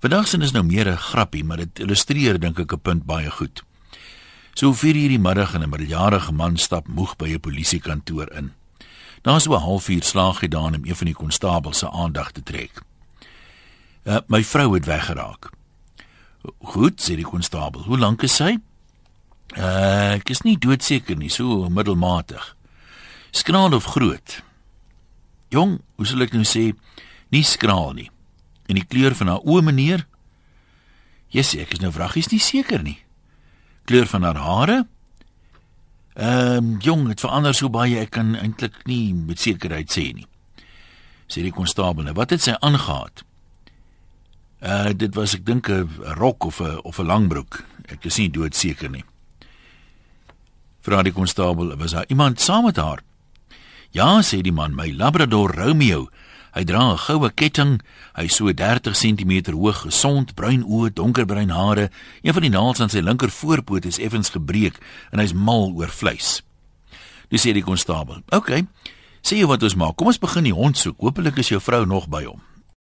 Vandag sin is nou meer 'n grappie, maar dit illustreer dink ek 'n punt baie goed. So 4 uur die middag en 'n middeljarige man stap moeg by 'n polisiekantoor in. Na so 'n halfuur slaag hy daan om een van die konstabels se aandag te trek. Uh, my vrou het weggeraak. Goed, sê die konstabel. Hoe lank is sy? Uh, ek is nie doodseker nie, so middelmatig. Skraal of groot? Jong, hoe sal ek nou sê? Nie skraal nie. En die kleur van haar oë, meneer? Jessie, ek is nou vraggies nie seker nie. Kleur van haar hare? Ehm, um, jong, dit verander so baie, ek kan eintlik nie met sekerheid sê nie. Sê die konstabel, wat het sy aangetree? Uh dit was ek dink 'n rok of 'n of 'n langbroek. Ek is nie doodseker nie. Vra die konstabel, was daar iemand saam met haar? Ja, sê die man, my Labrador Romeo. Hy dra 'n goue ketting, hy is so 30 cm hoog, gesond, bruin oë, donkerbruin hare. Een van die naels aan sy linker voorpoot is effens gebreek en hy's mal oor vleis. Dis sê die konstabel. "Oké. Sê jy wat ons maak? Kom ons begin die hond soek. Hoopelik is jou vrou nog by hom."